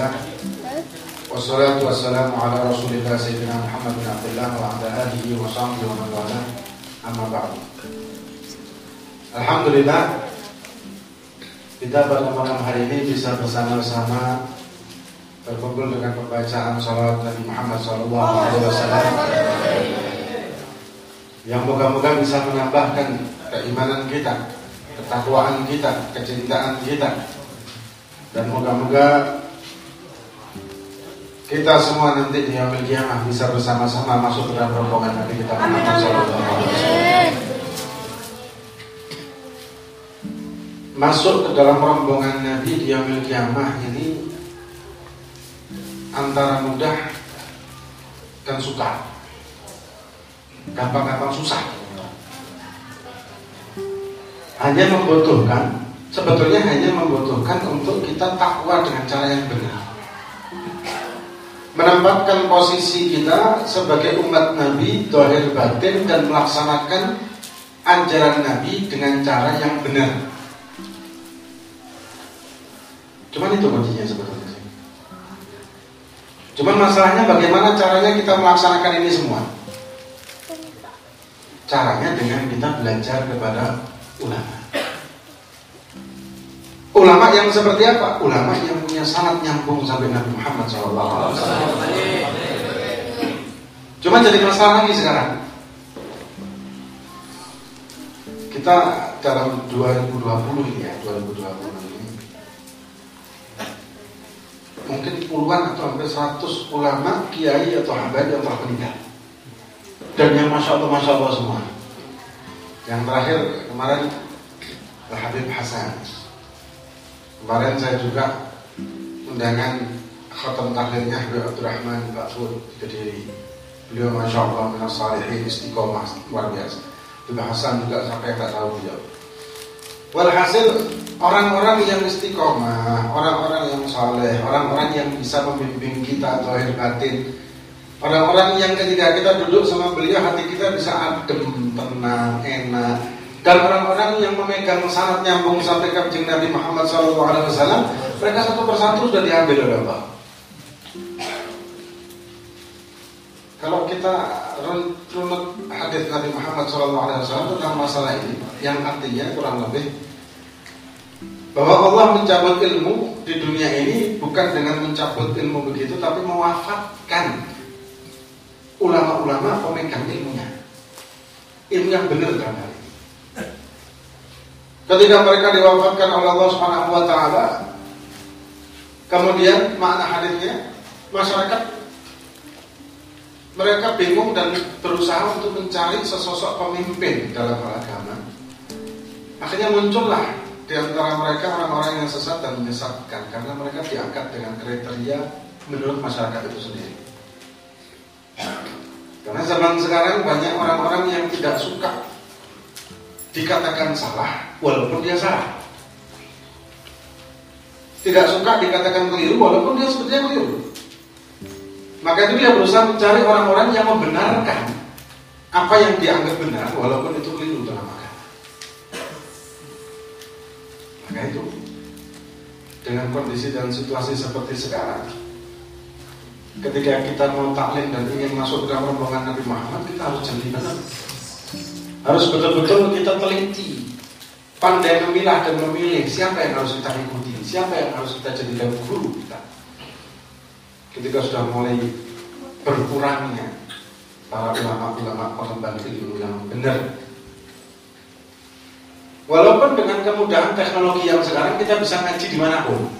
Bismillah. Wassalatu wassalamu ala rasulillah Sayyidina Muhammad bin Abdullah Wa ala alihi wa sahbihi wa man wala. Amma ba'du. Alhamdulillah Kita pada malam hari ini bisa bersama-sama Berkumpul dengan pembacaan salawat Nabi Muhammad Sallallahu Alaihi Wasallam. Yang moga-moga bisa menambahkan keimanan kita Ketakwaan kita, kecintaan kita. Dan moga-moga kita semua nanti di yaumil kiamah bisa bersama-sama masuk ke dalam rombongan Nabi kita Muhammad sallallahu alaihi wasallam. Masuk ke dalam rombongan Nabi di yaumil kiamah ini antara mudah dan sukar. Gampang-gampang susah. Hanya membutuhkan sebetulnya hanya membutuhkan untuk kita takwa dengan cara yang benar. Menempatkan posisi kita sebagai umat Nabi, dohir batin dan melaksanakan ajaran Nabi dengan cara yang benar. Cuman itu kuncinya sebetulnya. Cuman masalahnya bagaimana caranya kita melaksanakan ini semua. Caranya dengan kita belajar kepada ulama. Ulama yang seperti apa? Ulama yang punya sangat nyambung sampai Nabi Muhammad SAW. Cuma jadi masalah lagi sekarang. Kita dalam 2020 ini ya, 2020 ini mungkin puluhan atau hampir 100 ulama, kiai atau hamba yang telah meninggal. Dan yang masya Allah, masya Allah semua. Yang terakhir kemarin Habib Hasan Kemarin saya juga undangan khatam tahlilnya Habib Abdurrahman Pak Fud Kediri. Beliau Masya Allah minas salihin istiqomah luar biasa. Habib Hasan juga sampai tak tahu beliau. Walhasil orang-orang yang istiqomah, orang-orang yang saleh, orang-orang yang bisa membimbing kita zahir batin, orang-orang yang ketika kita duduk sama beliau hati kita bisa adem, tenang, enak, dan orang-orang yang memegang sangat nyambung sampai ke Nabi Muhammad SAW, mereka satu persatu sudah diambil oleh Allah. Kalau kita runut hadis Nabi Muhammad SAW tentang masalah ini, yang artinya kurang lebih bahwa Allah mencabut ilmu di dunia ini bukan dengan mencabut ilmu begitu, tapi mewafatkan ulama-ulama pemegang ilmunya, ilmu yang benar kan Ketika mereka diwafatkan oleh Allah Subhanahu wa taala, kemudian makna hadisnya masyarakat mereka bingung dan berusaha untuk mencari sesosok pemimpin dalam hal agama. Akhirnya muncullah di antara mereka orang-orang yang sesat dan menyesatkan karena mereka diangkat dengan kriteria menurut masyarakat itu sendiri. Karena zaman sekarang banyak orang-orang yang tidak suka dikatakan salah walaupun dia salah. Tidak suka dikatakan keliru walaupun dia sebetulnya keliru. Maka itu dia berusaha mencari orang-orang yang membenarkan apa yang dianggap benar walaupun itu keliru dalam agama. Maka itu dengan kondisi dan situasi seperti sekarang ketika kita mau taklim dan ingin masuk ke dalam rombongan Nabi Muhammad kita harus jeli harus betul-betul kita teliti, pandai memilah dan memilih siapa yang harus kita ikuti, siapa yang harus kita jadikan guru kita. Ketika sudah mulai berkurangnya para ulama-ulama pengemban ilmu yang benar. Walaupun dengan kemudahan teknologi yang sekarang kita bisa ngaji di mana pun.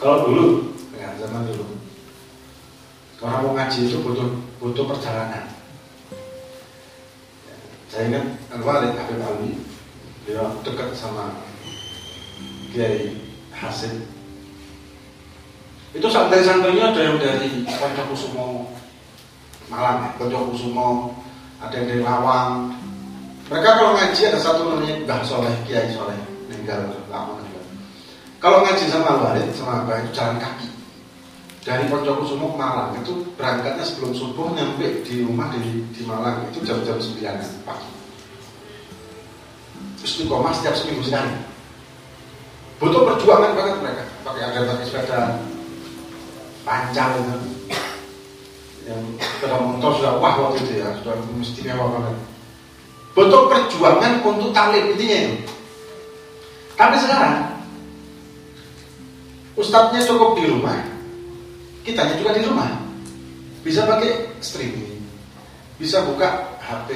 Kalau dulu, ya zaman dulu, orang mau ngaji itu butuh butuh perjalanan saya ingat Al-Walid Habib Ali dia dekat sama Kiai Hasim itu santri-santrinya ada yang dari Poncokusumo Malang ya, Poncokusumo ada yang dari Lawang. Mereka kalau ngaji ada satu namanya Mbah Soleh Kiai Soleh meninggal lama kalau ngaji sama Al-Walid sama Mbah itu jalan kaki. Dari Poncokusumo ke Malang itu berangkatnya sebelum subuh nyampe di rumah di, di Malang itu jam-jam 9 pagi istiqomah setiap seminggu sekali. Butuh perjuangan banget mereka. Pakai ada pakai sepeda. Panjang itu. Yang sepeda motor sudah wah waktu itu ya sudah istimewa banget. Betul perjuangan untuk talim intinya itu. Tapi sekarang ustadznya cukup di rumah kitanya juga di rumah. Bisa pakai streaming bisa buka HP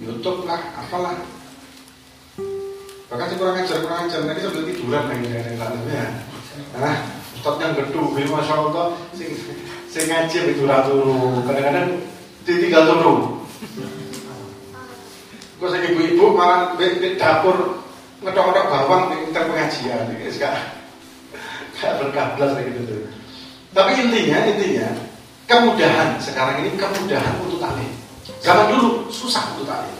YouTube lah apalah bahkan si kurang ajar kurang ajar. Nanti sambil tiduran lagi dengan yang ya. Nah ustadz yang gedung ini masya allah. Sing sing ngaji itu turu. Kadang-kadang ditinggal turu. Kok saya ibu-ibu malah di dapur ngedok-ngedok bawang di inter pengajian. Ini sekarang kayak berkah belas kayak gitu tuh. Tapi intinya intinya kemudahan. Sekarang ini kemudahan untuk talim zaman dulu susah untuk talim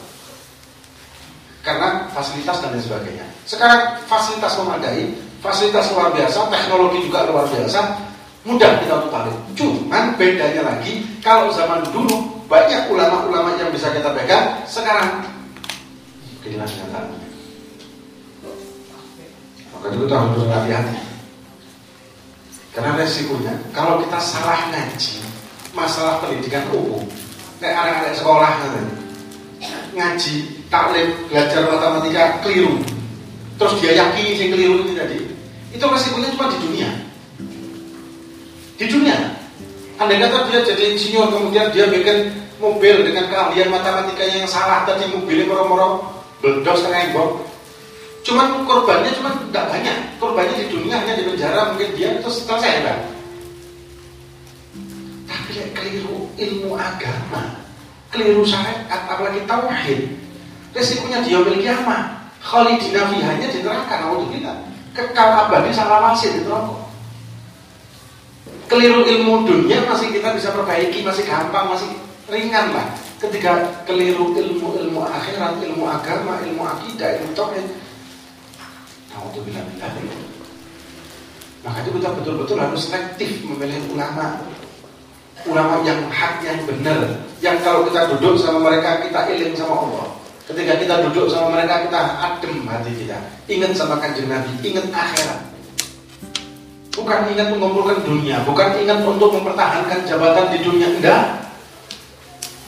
karena fasilitas dan lain sebagainya. Sekarang fasilitas memadai, fasilitas luar biasa, teknologi juga luar biasa, mudah kita untuk tarik. Cuman bedanya lagi, kalau zaman dulu banyak ulama-ulama yang bisa kita pegang, sekarang kehilangan kenyataannya. Maka itu kita harus berhati-hati. Karena resikonya, kalau kita salah ngaji, masalah pendidikan umum, kayak anak-anak sekolah nanti, ngaji, taklim, belajar matematika keliru. Terus dia yakini yang keliru ini tadi. Itu resikonya cuma di dunia. Di dunia. Andai kata dia jadi insinyur, kemudian dia bikin mobil dengan keahlian matematika yang salah tadi mobilnya moro-moro setengah bom. Cuman korbannya cuma tidak banyak. Korbannya di dunia hanya di penjara mungkin dia terus selesai. Tapi kayak keliru ilmu agama keliru syariat apalagi tauhid resikonya dia memiliki kiamat khalidina fihanya di neraka kita kekal abadi salah masih di neraka keliru ilmu dunia masih kita bisa perbaiki masih gampang masih ringan lah. Ketika keliru ilmu ilmu akhirat ilmu agama ilmu akidah ilmu tauhid. Bilang maka itu kita betul-betul harus selektif memilih ulama ulama yang hak yang benar. Yang kalau kita duduk sama mereka kita ilim sama Allah. Ketika kita duduk sama mereka kita adem hati kita. Ingat sama kanjeng Nabi ingat akhirat. Bukan ingat mengumpulkan dunia bukan ingat untuk mempertahankan jabatan di dunia enggak.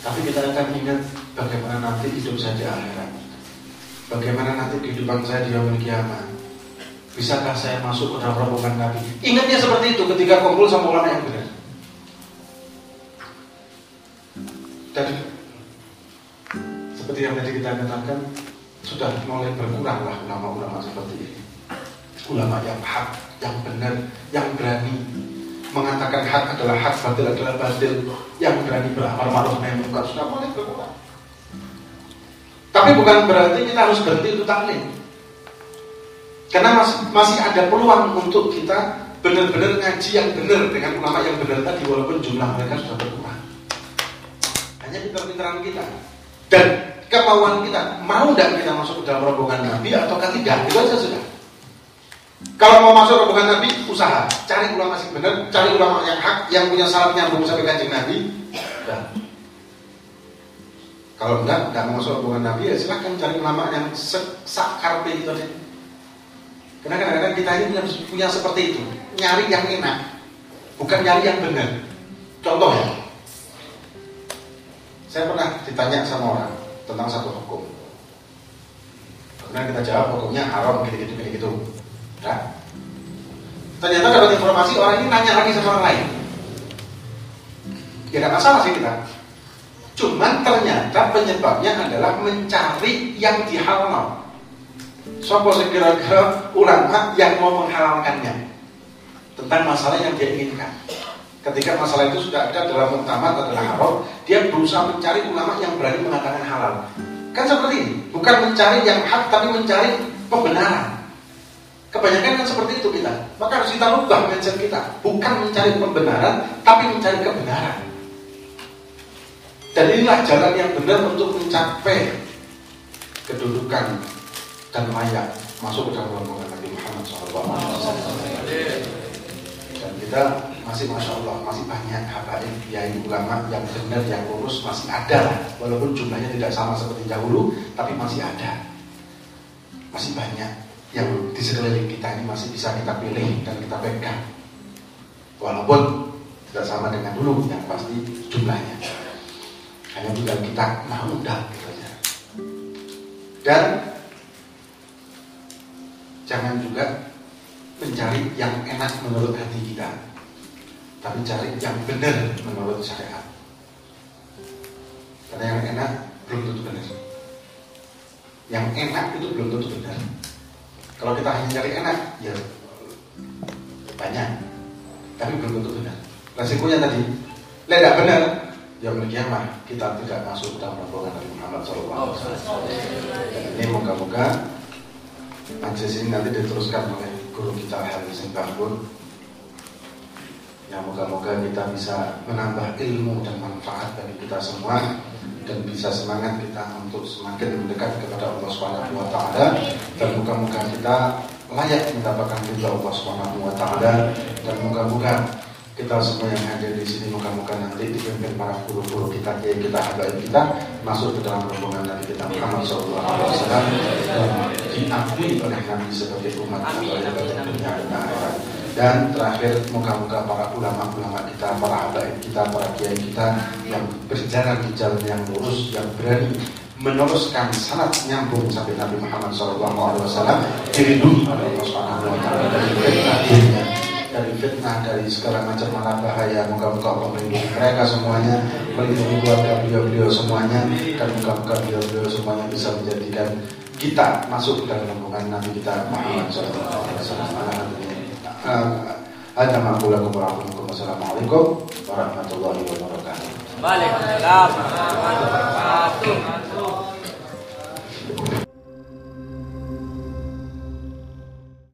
Tapi kita akan ingat bagaimana nanti hidup saya di akhirat. Bagaimana nanti kehidupan saya di yaumul kiamat. Bisakah saya masuk ke dalam rombongan Nabi? Ingatnya seperti itu ketika kumpul sama ulama yang benar Dan seperti yang tadi kita katakan sudah mulai berkurang lah ulama-ulama seperti ini. Ulama yang hak, yang benar, yang berani mengatakan hak adalah hak, batil adalah batil, yang berani beramar ma'ruf nahi munkar sudah mulai berkurang. Tapi bukan berarti kita harus berhenti untuk taklim. Karena masih ada peluang untuk kita benar-benar ngaji yang benar dengan ulama yang benar tadi walaupun jumlah mereka sudah berkurang hanya pintar-pintaran kita. Dan kemauan kita mau tidak kita masuk ke dalam rombongan Nabi atau tidak? Itu aja sudah. Kalau mau masuk rombongan Nabi usaha. Cari ulama yang benar cari ulama yang hak yang punya salat nyambung sampai kanjeng Nabi. Dan kalau enggak enggak mau masuk rombongan Nabi ya silahkan cari ulama yang sakarpe itu karena kadang-kadang kita ini punya seperti itu. Nyari yang enak bukan nyari yang benar. Contoh ya saya pernah ditanya sama orang tentang satu hukum. Kemudian kita jawab hukumnya haram gitu-gitu gitu. Ya. Ternyata dapat informasi orang ini nanya lagi sama orang lain. Ya masalah sih kita. Cuman ternyata penyebabnya adalah mencari yang dihalalkan. Sopo sekira-kira ulama yang mau menghalalkannya tentang masalah yang dia inginkan. Ketika masalah itu sudah ada dalam muktamad adalah haram, dia berusaha mencari ulama yang berani mengatakan halal. Kan seperti ini, bukan mencari yang hak tapi mencari pembenaran. Kebanyakan kan seperti itu kita. Maka harus kita ubah mindset kita, bukan mencari pembenaran tapi mencari kebenaran. Dan inilah jalan yang benar untuk mencapai kedudukan dan layak masuk ke dalam rombongan Nabi Muhammad SAW. Dan kita masih masya Allah masih banyak habaib kiai ulama yang benar yang lurus masih ada walaupun jumlahnya tidak sama seperti dahulu tapi masih ada masih banyak yang di sekeliling kita ini masih bisa kita pilih dan kita pegang. Walaupun tidak sama dengan dulu yang pasti jumlahnya. Hanya tinggal kita mau undang gitu aja. Dan jangan juga mencari yang enak menurut hati kita, tapi cari yang benar menurut syariat. Karena yang enak belum tentu benar. Yang enak itu belum tentu benar. Kalau kita hanya cari enak, ya banyak, tapi belum tentu benar. Resikonya tadi, tidak benar, yang kiamat kita tidak masuk dalam rombongan Nabi Muhammad SAW. Ini moga-moga majelis ini nanti diteruskan oleh guru kita Haris Bahbun yang moga-moga kita bisa menambah ilmu dan manfaat bagi kita semua dan bisa semangat kita untuk semakin mendekat kepada Allah Subhanahu wa taala. Dan moga-moga kita layak mendapatkan ridha Allah Subhanahu wa taala. Dan moga-moga kita semua yang hadir di sini moga-moga nanti dipimpin para guru-guru kita, kiai kita, habaib kita masuk ke dalam rombongan Nabi kita Muhammad SAW dan diakui oleh Nabi sebagai umat pada dunia dan. Dan terakhir moga-moga para ulama-ulama kita, para habaib kita, para kiai kita yang berjalan di jalan yang lurus, yang berani meneruskan sanat nyambung sampai Nabi Muhammad SAW dilindungi oleh Allah Subhanahu Wa Taala dari fitnah dari fitnah, dari segala macam malah bahaya. Moga-moga Allah melindungi mereka semuanya, melindungi keluarga beliau-beliau semuanya, dan moga-moga beliau-beliau semuanya bisa menjadikan kita masuk dalam rombongan Nabi kita Muhammad SAW. Ada ma'akulakum warahmatullahi Wassalamualaikum warahmatullahi wabarakatuh. Waalaikumsalam warahmatullahi wabarakatuh.